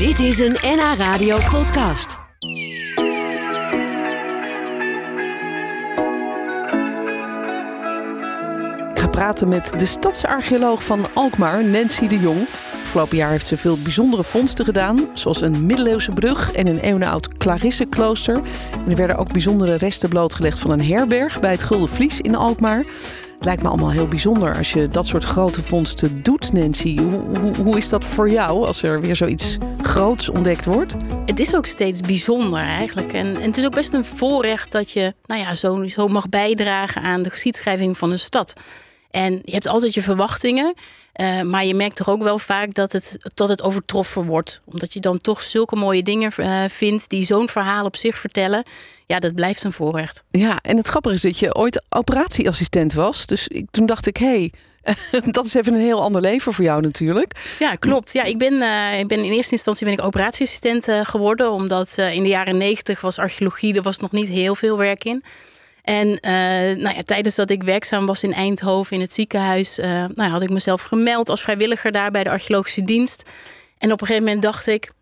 Dit is een NH Radio podcast. Ik ga praten met de stadsarcheoloog van Alkmaar, Nancy de Jong. Afgelopen jaar heeft ze veel bijzondere vondsten gedaan, zoals een middeleeuwse brug en een eeuwenoud Clarisseklooster. En er werden ook bijzondere resten blootgelegd van een herberg bij het Gulden Vlies in Alkmaar. Het lijkt me allemaal heel bijzonder als je dat soort grote vondsten doet, Nancy. Hoe, hoe, hoe is dat voor jou als er weer zoiets groots ontdekt wordt? Het is ook steeds bijzonder eigenlijk. En, en het is ook best een voorrecht dat je nou ja, zo, zo mag bijdragen aan de geschiedschrijving van een stad. En je hebt altijd je verwachtingen. Uh, maar je merkt toch ook wel vaak dat het, dat het overtroffen wordt. Omdat je dan toch zulke mooie dingen uh, vindt die zo'n verhaal op zich vertellen. Ja, dat blijft een voorrecht. Ja, en het grappige is dat je ooit operatieassistent was. Dus ik, toen dacht ik, hé, hey, dat is even een heel ander leven voor jou natuurlijk. Ja, klopt. Ja, ik ben, uh, ik ben in eerste instantie ben ik operatieassistent geworden. Omdat in de jaren negentig was archeologie, er was nog niet heel veel werk in. En uh, nou ja, tijdens dat ik werkzaam was in Eindhoven in het ziekenhuis, uh, nou had ik mezelf gemeld als vrijwilliger daar bij de archeologische dienst. En op een gegeven moment dacht ik,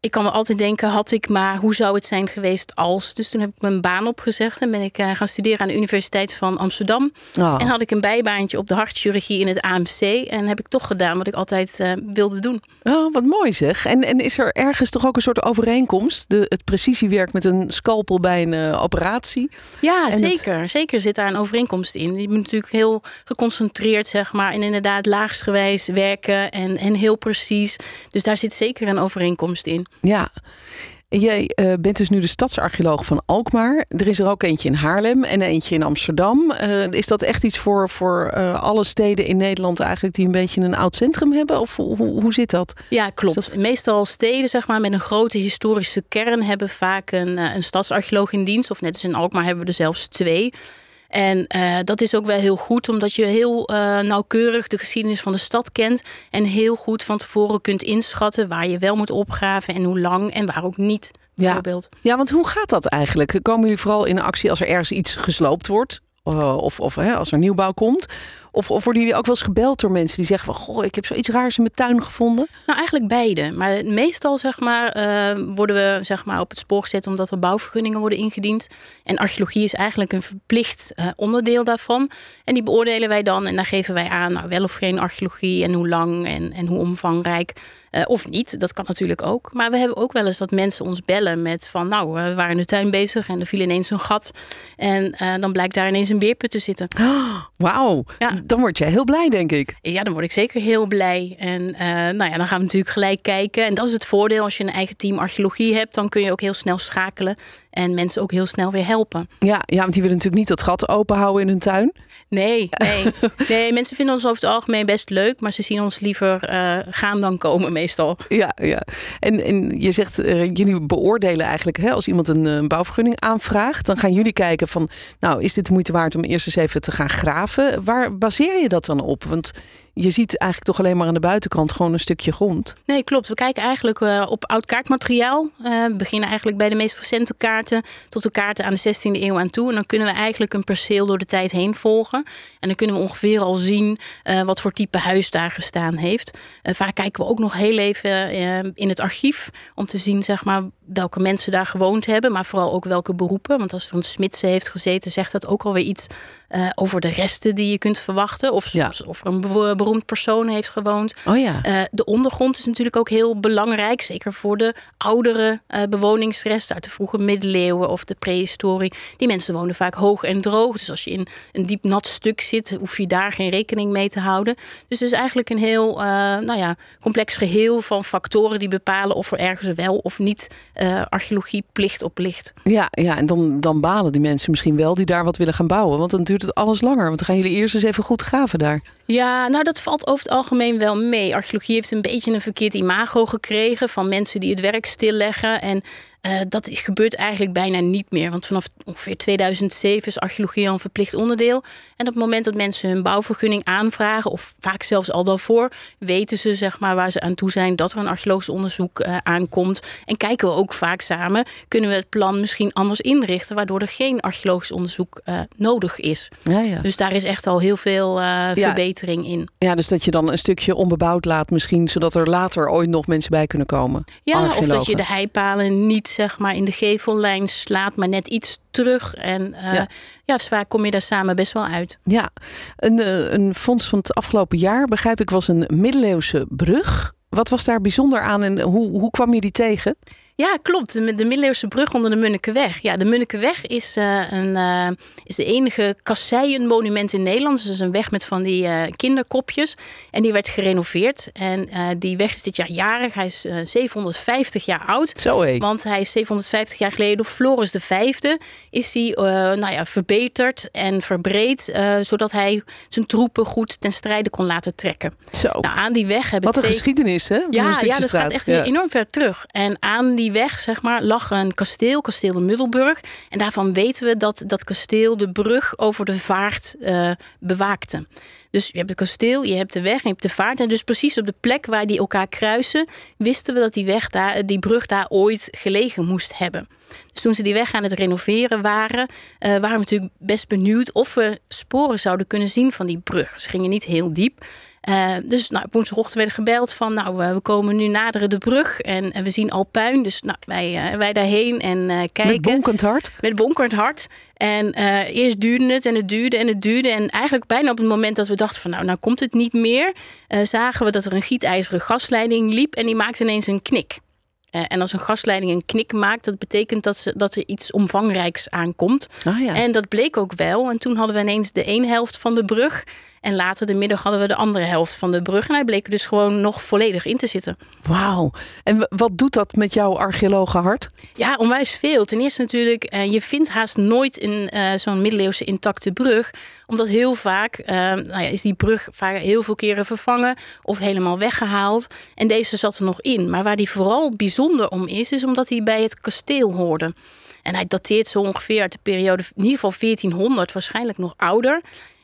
ik kan me altijd denken, had ik maar, hoe zou het zijn geweest als? Dus toen heb ik mijn baan opgezegd en ben ik uh, gaan studeren aan de Universiteit van Amsterdam. Oh. En had ik een bijbaantje op de hartchirurgie in het AMC. En heb ik toch gedaan wat ik altijd uh, wilde doen. Oh, wat mooi zeg. En, en is er ergens toch ook een soort overeenkomst? De, het precisiewerk met een scalpel bij een uh, operatie? Ja, en zeker. Het... Zeker zit daar een overeenkomst in. Je moet natuurlijk heel geconcentreerd, zeg maar, en inderdaad laagsgewijs werken en, en heel precies. Dus daar zit zeker een overeenkomst in. Ja. Jij uh, bent dus nu de stadsarcheoloog van Alkmaar. Er is er ook eentje in Haarlem en eentje in Amsterdam. Uh, is dat echt iets voor, voor uh, alle steden in Nederland eigenlijk die een beetje een oud centrum hebben? Of hoe, hoe zit dat? Ja, klopt. Dat... Meestal steden zeg maar, met een grote historische kern hebben vaak een, een stadsarcheoloog in dienst. Of net als in Alkmaar hebben we er zelfs twee. En uh, dat is ook wel heel goed, omdat je heel uh, nauwkeurig de geschiedenis van de stad kent. En heel goed van tevoren kunt inschatten waar je wel moet opgraven en hoe lang en waar ook niet. Bijvoorbeeld. Ja. ja, want hoe gaat dat eigenlijk? Komen jullie vooral in actie als er ergens iets gesloopt wordt? Uh, of of hè, als er nieuwbouw komt? Of, of worden jullie ook wel eens gebeld door mensen die zeggen van... goh, ik heb zoiets raars in mijn tuin gevonden? Nou, eigenlijk beide. Maar meestal zeg maar, uh, worden we zeg maar, op het spoor gezet... omdat er bouwvergunningen worden ingediend. En archeologie is eigenlijk een verplicht uh, onderdeel daarvan. En die beoordelen wij dan en daar geven wij aan... Nou, wel of geen archeologie en hoe lang en, en hoe omvangrijk... Uh, of niet, dat kan natuurlijk ook. Maar we hebben ook wel eens dat mensen ons bellen met van... nou, we waren in de tuin bezig en er viel ineens een gat. En dan blijkt daar ineens een beerput te zitten. Oh, Wauw, ja. Dan word jij heel blij, denk ik. Ja, dan word ik zeker heel blij. En uh, nou ja, dan gaan we natuurlijk gelijk kijken. En dat is het voordeel als je een eigen team archeologie hebt. Dan kun je ook heel snel schakelen en mensen ook heel snel weer helpen. Ja, ja want die willen natuurlijk niet dat gat open houden in hun tuin. Nee, nee. nee mensen vinden ons over het algemeen best leuk, maar ze zien ons liever uh, gaan dan komen meestal. Ja, ja. En, en je zegt, uh, jullie beoordelen eigenlijk, hè, als iemand een, een bouwvergunning aanvraagt, dan gaan jullie kijken van, nou, is dit de moeite waard om eerst eens even te gaan graven? Waar baseer je dat dan op? Want je ziet eigenlijk toch alleen maar aan de buitenkant gewoon een stukje grond. Nee, klopt. We kijken eigenlijk uh, op oud kaartmateriaal. Uh, we beginnen eigenlijk bij de meest recente kaarten tot de kaarten aan de 16e eeuw aan toe. En dan kunnen we eigenlijk een perceel door de tijd heen volgen. En dan kunnen we ongeveer al zien uh, wat voor type huis daar gestaan heeft. vaak kijken we ook nog heel even in het archief om te zien zeg maar, welke mensen daar gewoond hebben, maar vooral ook welke beroepen. Want als er een smidse heeft gezeten, zegt dat ook alweer iets uh, over de resten die je kunt verwachten. Of, ja. of er een beroemd persoon heeft gewoond. Oh ja. Uh, de ondergrond is natuurlijk ook heel belangrijk. Zeker voor de oudere uh, bewoningsresten uit de vroege middeleeuwen of de prehistorie. Die mensen wonen vaak hoog en droog. Dus als je in een diep nat stuk zit, hoef je daar geen rekening mee te houden. Dus het is eigenlijk een heel nou ja, complex geheel van factoren die bepalen of er ergens wel of niet uh, archeologie plicht op ligt. Ja, ja en dan, dan balen die mensen misschien wel die daar wat willen gaan bouwen. Want dan duurt het alles langer. Want dan gaan jullie eerst eens even goed graven daar. Ja, nou dat valt over het algemeen wel mee. Archeologie heeft een beetje een verkeerd imago gekregen van mensen die het werk stilleggen. En Uh, dat gebeurt eigenlijk bijna niet meer. Want vanaf ongeveer 2007 is archeologie al een verplicht onderdeel. En op het moment dat mensen hun bouwvergunning aanvragen, of vaak zelfs al daarvoor, weten ze zeg maar, waar ze aan toe zijn dat er een archeologisch onderzoek uh, aankomt. En kijken we ook vaak samen, kunnen we het plan misschien anders inrichten, waardoor er geen archeologisch onderzoek uh, nodig is. Ja, ja. Dus daar is echt al heel veel verbetering in. Ja, dus dat je dan een stukje onbebouwd laat, misschien, zodat er later ooit nog mensen bij kunnen komen. Ja, of dat je de heipalen niet zeg maar in de gevellijn slaat, maar net iets terug. En uh, ja. ja, vaak kom je daar samen best wel uit. Ja, een, uh, een fonds van het afgelopen jaar, begrijp ik, was een middeleeuwse brug. Wat was daar bijzonder aan en hoe, hoe kwam je die tegen? Ja, klopt. De, de middeleeuwse brug onder de Munnikenweg. Ja, de Munnikenweg is, uh, een, uh, is de enige kasseienmonument in Nederland. Dus is een weg met van die uh, kinderkopjes. En die werd gerenoveerd. En die weg is dit jaar jarig. Hij is 750 jaar oud. Zo hé. Want hij is 750 jaar geleden door Floris V is hij nou ja, verbeterd en verbreed. zodat hij zijn troepen goed ten strijde kon laten trekken. Zo. Nou, aan die weg hebben Wat een twee... geschiedenis hè? Ja, ja dat gaat echt ja. enorm ver terug. En aan die weg, zeg maar, lag een kasteel, kasteel de Middelburg. En daarvan weten we dat dat kasteel de brug over de vaart uh, bewaakte. Dus je hebt het kasteel, je hebt de weg en je hebt de vaart. En dus precies op de plek waar die elkaar kruisen, wisten we dat die, weg daar, die brug daar ooit gelegen moest hebben. Dus toen ze die weg aan het renoveren waren, uh, waren we natuurlijk best benieuwd of we sporen zouden kunnen zien van die brug. Ze gingen niet heel diep. Uh, dus nou, woensdagochtend werden gebeld van, nou, uh, we komen nu naderen de brug en, en we zien al puin. Dus nou, wij, wij daarheen en kijken. Met bonkend hart? Met bonkend hart. En eerst duurde het en het duurde en het duurde. En eigenlijk bijna op het moment dat we dachten van, nou, nou komt het niet meer, zagen we dat er een gietijzeren gasleiding liep en die maakte ineens een knik. Uh, en als een gasleiding een knik maakt, dat betekent dat, ze, dat er iets omvangrijks aankomt. Ah, ja. En dat bleek ook wel. En toen hadden we ineens de ene helft van de brug. En later de middag hadden we de andere helft van de brug. En hij bleek er dus gewoon nog volledig in te zitten. Wauw. En wat doet dat met jouw archeologenhart? Ja, onwijs veel. Ten eerste natuurlijk, uh, je vindt haast nooit een, uh, zo'n middeleeuwse intacte brug. Omdat heel vaak uh, nou ja, is die brug vaak heel veel keren vervangen of helemaal weggehaald. En deze zat er nog in. Maar waar die vooral bijzonder om is, is omdat hij bij het kasteel hoorde. En hij dateert zo ongeveer uit de periode, in ieder geval 1400, waarschijnlijk nog ouder.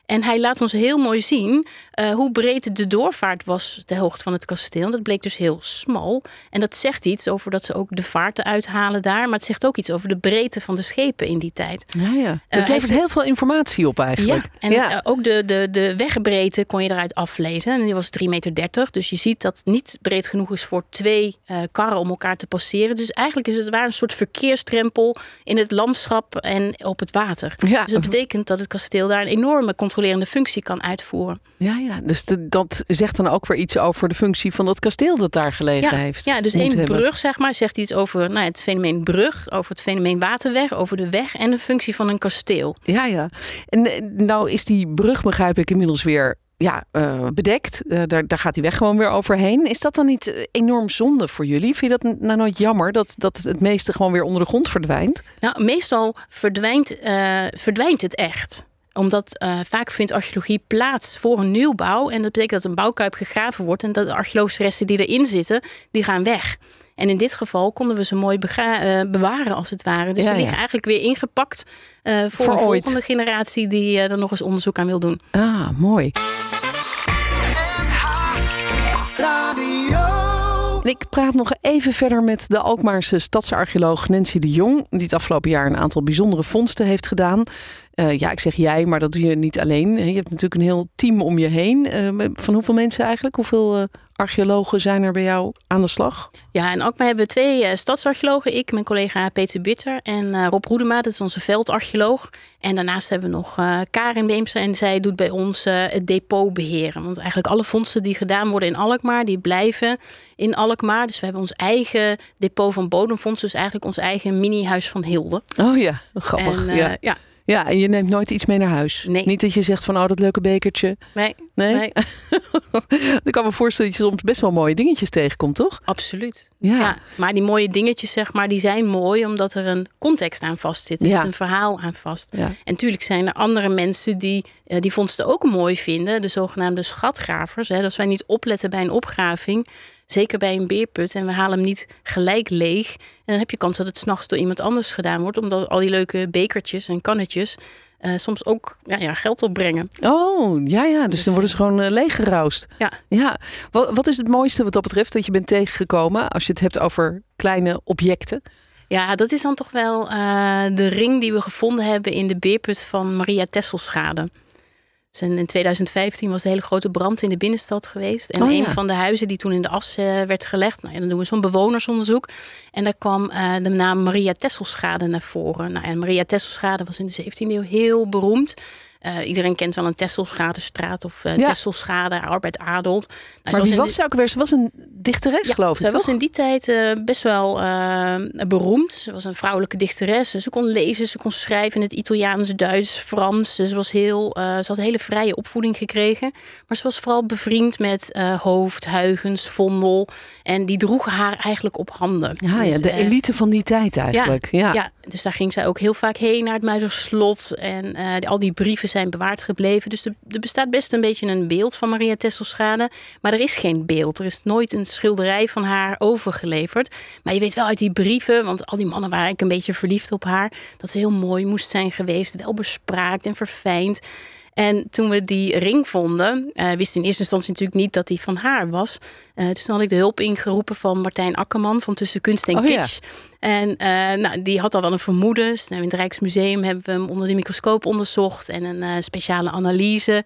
En hij laat ons heel mooi zien uh, hoe breed de doorvaart was de hoogte van het kasteel. Dat bleek dus heel smal. En dat zegt iets over dat ze ook de vaarten uithalen daar. Maar het zegt ook iets over de breedte van de schepen in die tijd. Ja, ja. Dat uh, levert heel veel informatie op eigenlijk. Ja, en ja. Uh, ook de, de, de wegbreedte kon je eruit aflezen. En die was 3,30 meter. Dus je ziet dat het niet breed genoeg is voor twee karren om elkaar te passeren. Dus eigenlijk is het waar een soort verkeerstrempel in het landschap en op het water. Ja. Dus dat betekent dat het kasteel daar een enorme controlerende functie kan uitvoeren. Ja, ja. dus de, dat zegt dan ook weer iets over de functie van dat kasteel dat daar gelegen ja, heeft. Ja, dus één brug, zeg maar, zegt iets over nou, het fenomeen brug, over het fenomeen waterweg, over de weg en de functie van een kasteel. Ja, ja. En nou is die brug, begrijp ik, inmiddels weer ja, uh, bedekt. Uh, daar, daar gaat die weg gewoon weer overheen. Is dat dan niet enorm zonde voor jullie? Vind je dat nou nooit jammer dat, dat het meeste gewoon weer onder de grond verdwijnt? Nou, meestal verdwijnt, uh, verdwijnt het echt omdat uh, vaak vindt archeologie plaats voor een nieuwbouw. En dat betekent dat een bouwkuip gegraven wordt. En dat de archeologische resten die erin zitten, die gaan weg. En in dit geval konden we ze mooi uh, bewaren, als het ware. Dus Ja, ze ja. liggen eigenlijk weer ingepakt uh, voor, ooit. volgende generatie die er nog eens onderzoek aan wil doen. Ah, mooi. Ik praat nog even verder met de Alkmaarse stadsarcheoloog Nancy de Jong, die het afgelopen jaar een aantal bijzondere vondsten heeft gedaan. Eh, ja, ik zeg jij, maar dat doe je niet alleen. Je hebt natuurlijk een heel team om je heen. Eh, van hoeveel mensen eigenlijk? Hoeveel eh, archeologen zijn er bij jou aan de slag? Ja, en ook hebben we twee stadsarcheologen. Ik, mijn collega Peter Bitter en Rob Roedema, dat is onze veldarcheoloog. En daarnaast hebben we nog Karin Beemster en zij doet bij ons het depot beheren. Want eigenlijk alle vondsten die gedaan worden in Alkmaar, die blijven in Alkmaar. Dus we hebben ons eigen depot van bodemvondsten, dus eigenlijk ons eigen mini-huis van Hilde. Oh ja, grappig. En, ja. ja. Ja, en je neemt nooit iets mee naar huis. Nee. Niet dat je zegt van, oh, dat leuke bekertje. Nee, Nee? nee, Ik kan me voorstellen dat je soms best wel mooie dingetjes tegenkomt, toch? absoluut. Ja. Ja, maar die mooie dingetjes, zeg maar, die zijn mooi omdat er een context aan vast zit. Er Ja. zit een verhaal aan vast. Ja. En natuurlijk zijn er andere mensen die eh, die vondsten ook mooi vinden. De zogenaamde schatgravers. Hè. Als wij niet opletten bij een opgraving, Zeker bij een beerput. En we halen hem niet gelijk leeg. En dan heb je kans dat het s'nachts door iemand anders gedaan wordt. Omdat al die leuke bekertjes en kannetjes uh, soms ook ja, ja, geld opbrengen. Oh, ja, ja. Dus, dus dan worden ze gewoon uh, leeggeroust. Ja. ja. Wat, wat is het mooiste wat dat betreft dat je bent tegengekomen als je het hebt over kleine objecten? Ja, dat is dan toch wel uh, de ring die we gevonden hebben in de beerput van Maria Tesselschade. In 2015 was een hele grote brand in de binnenstad geweest. En oh, een van de huizen die toen in de as uh, werd gelegd, nou, ja, dan doen we zo'n bewonersonderzoek. En daar kwam uh, de naam Maria Tesselschade naar voren. Nou, en Maria Tesselschade was in de 17e eeuw heel beroemd. Uh, iedereen kent wel een Tesselschade-straat of uh, ja. Tesselschade, Arbeid Adelt. Nou, maar wie was ze ook weer? Ze was een dichteres, ja, geloof ik, toch? was in die tijd uh, best wel beroemd. Ze was een vrouwelijke dichteres. Ze kon lezen, ze kon schrijven in het Italiaans, Duits, Frans. Ze, was heel, ze had een hele vrije opvoeding gekregen. Maar ze was vooral bevriend met Hoofd, Huygens, Vondel. En die droegen haar eigenlijk op handen. Ja, dus, ja de elite van die tijd eigenlijk. Ja, ja. Dus daar ging zij ook heel vaak heen naar het Muiderslot. En al die brieven zijn bewaard gebleven. Dus er, bestaat best een beetje een beeld van Maria Tesselschade. Maar er is geen beeld. Er is nooit een schilderij van haar overgeleverd. Maar je weet wel uit die brieven, want al die mannen waren ik een beetje verliefd op haar. Dat ze heel mooi moest zijn geweest. Wel bespraakt en verfijnd. En toen we die ring vonden, uh, wisten in eerste instantie natuurlijk niet dat die van haar was. Uh, dus dan had ik de hulp ingeroepen van Martijn Akkerman van Tussen Kunst en oh, Kitsch. En uh, nou, die had al wel een vermoeden. Dus, nou, in het Rijksmuseum hebben we hem onder de microscoop onderzocht en een speciale analyse.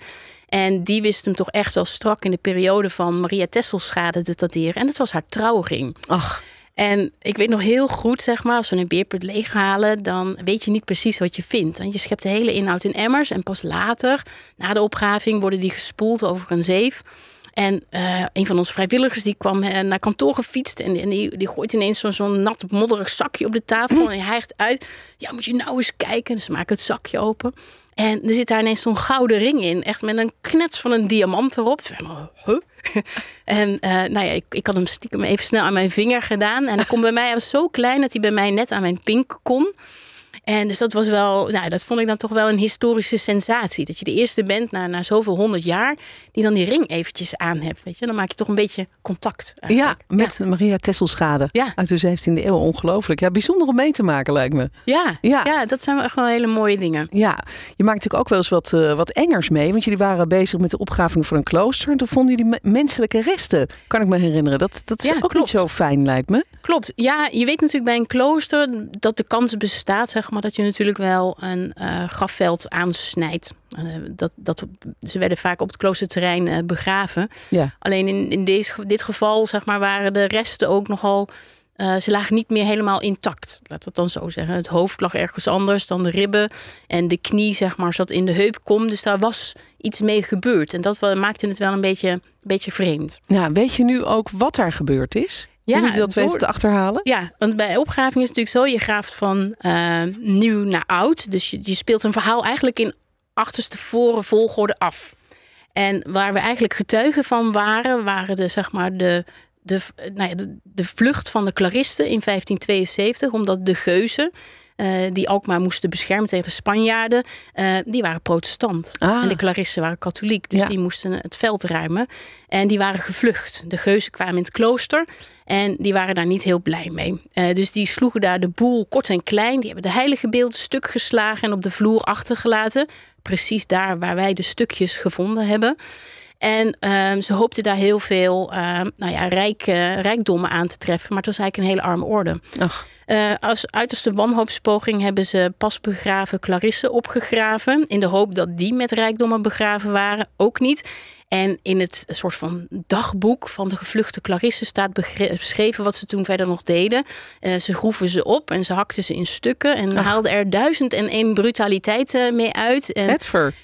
En die wist hem toch echt wel strak in de periode van Maria Tesselschade te dateren. En dat was haar trouwring. Ach. En ik weet nog heel goed, zeg maar, als we een beerput leeghalen, dan weet je niet precies wat je vindt. Want je schept de hele inhoud in emmers en pas later, na de opgraving, worden die gespoeld over een zeef. En uh, een van onze vrijwilligers die kwam uh, naar kantoor gefietst. En, en die, die, gooit ineens zo'n zo nat modderig zakje op de tafel. En hij hijgt uit. Ja, moet je nou eens kijken. Dus ze maken het zakje open. En er zit daar ineens zo'n gouden ring in. Echt met een knets van een diamant erop. Huh? en uh, nou ja, ik, ik had hem stiekem even snel aan mijn vinger gedaan. En hij komt bij mij, hij was zo klein dat hij bij mij net aan mijn pink kon. En dus dat was wel, nou, dat vond ik dan toch wel een historische sensatie. Dat je de eerste bent na, na zoveel honderd jaar die dan die ring eventjes aan hebt. Weet je? Dan maak je toch een beetje contact. Ja, met Maria Tesselschade ja. uit de 17e eeuw. Ongelooflijk. Ja, bijzonder om mee te maken lijkt me. Ja, ja. ja dat zijn echt wel hele mooie dingen. Ja, je maakt natuurlijk ook wel eens wat, uh, wat engers mee. Want jullie waren bezig met de opgraving van een klooster. En toen vonden jullie menselijke resten, kan ik me herinneren. Dat, dat is ja, ook klopt. niet zo fijn lijkt me. Klopt. Ja, je weet natuurlijk bij een klooster dat de kans bestaat, zeg maar, dat je natuurlijk wel een uh, grafveld aansnijdt. Uh, dat, dat, ze werden vaak op het kloosterterrein uh, begraven. Ja. Alleen in, in deze, dit geval zeg maar, waren de resten ook nogal. ze lagen niet meer helemaal intact. Laat dat dan zo zeggen. Het hoofd lag ergens anders dan de ribben. En de knie, zeg maar, zat in de heupkom. Dus daar was iets mee gebeurd. En dat maakte het wel een beetje, een beetje vreemd. Ja, weet je nu ook wat daar gebeurd is? Ja, dat door, weten te achterhalen? Ja, want bij opgraving is het natuurlijk zo: je graaft van uh, nieuw naar oud. Dus je, je speelt een verhaal eigenlijk in achterste voren volgorde af. En waar we eigenlijk getuigen van waren, waren de, zeg maar, de, de, nou ja, de, de vlucht van de Claristen in 1572, omdat de geuzen die Alkmaar moesten beschermen tegen de Spanjaarden, uh, die waren protestant. Ah. En de Clarissen waren katholiek, dus die moesten het veld ruimen. En die waren gevlucht. De geuzen kwamen in het klooster en die waren daar niet heel blij mee. Uh, dus die sloegen daar de boel kort en klein. Die hebben de heilige beelden stuk geslagen en op de vloer achtergelaten. Precies daar waar wij de stukjes gevonden hebben. En um, ze hoopten daar heel veel uh, nou ja, rijk, uh, rijkdommen aan te treffen. Maar het was eigenlijk een hele arme orde. Ach. Uh, als uiterste wanhoopspoging hebben ze pas begraven Clarisse opgegraven. In de hoop dat die met rijkdommen begraven waren. Ook niet. En in het soort van dagboek van de gevluchte Clarisse staat beschreven wat ze toen verder nog deden. Uh, ze groeven ze op en ze hakten ze in stukken en Ach. haalden er duizend en één brutaliteit uh, mee uit. En,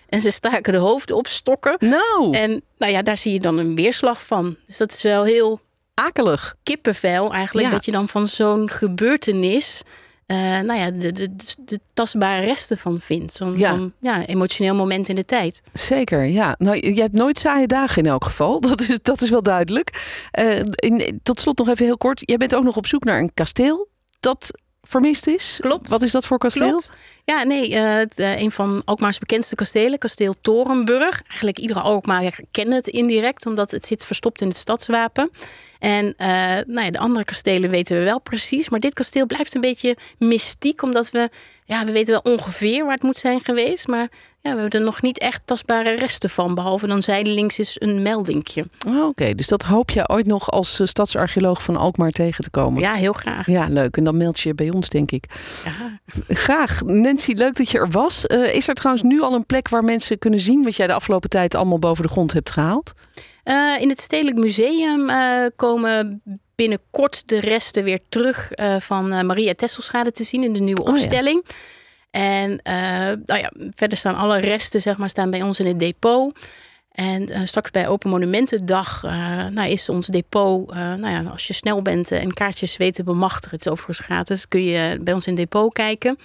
en ze staken de hoofden op stokken. Nou. En nou ja, daar zie je dan een weerslag van. Dus dat is wel heel akelig. Kippenvel eigenlijk. Ja. Dat je dan van zo'n gebeurtenis. Uh, nou ja, de, de, de, tastbare resten van vindt. Zo'n ja. ja, emotioneel moment in de tijd. Zeker, ja. Nou, je hebt nooit saaie dagen in elk geval. Dat is, dat is wel duidelijk. Uh, in, tot slot nog even heel kort. Jij bent ook nog op zoek naar een kasteel. Dat vermist is. Klopt. Wat is dat voor kasteel? Klopt. Ja, nee, uh, het, uh, een van Alkmaars bekendste kastelen, kasteel Torenburg. Eigenlijk iedere Alkmaar kent het indirect, omdat het zit verstopt in het stadswapen. En uh, nou ja, de andere kastelen weten we wel precies. Maar dit kasteel blijft een beetje mystiek. Omdat we, ja, we weten wel ongeveer waar het moet zijn geweest. Maar ja, we hebben er nog niet echt tastbare resten van. Behalve dan zijdelings is een meldingje. Oh, Oké, dus dat hoop je ooit nog als uh, stadsarcheoloog van Alkmaar tegen te komen? Ja, heel graag. Ja, leuk. En dan meld je bij ons, denk ik. Ja. Graag. Nancy, leuk dat je er was. Uh, is er trouwens nu al een plek waar mensen kunnen zien... wat jij de afgelopen tijd allemaal boven de grond hebt gehaald? Uh, in het Stedelijk Museum komen binnenkort de resten weer terug van Maria Tesselschade te zien... in de nieuwe opstelling. Oh, ja. En nou ja, verder staan alle resten zeg maar, staan bij ons in het depot. En uh, straks bij Open Monumentendag uh, nou, is ons depot, nou ja, als je snel bent en kaartjes weet te bemachtigen, het is overigens gratis, kun je bij ons in het depot kijken.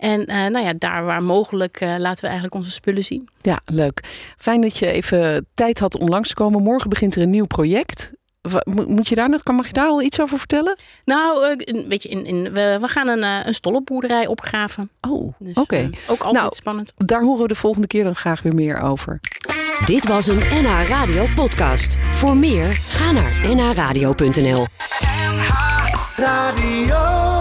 En nou ja, daar waar mogelijk laten we eigenlijk onze spullen zien. Ja, leuk. Fijn dat je even tijd had om langs te komen. Morgen begint er een nieuw project. Moet je daar nog, mag je daar al iets over vertellen? Nou, weet je, in, in, we, we gaan een, een stollenboerderij opgraven. Oh, dus, oké. Okay. Uh, ook altijd nou, spannend. Daar horen we de volgende keer dan graag weer meer over. Dit was een NH Radio podcast. Voor meer, ga naar nhradio.nl NH Radio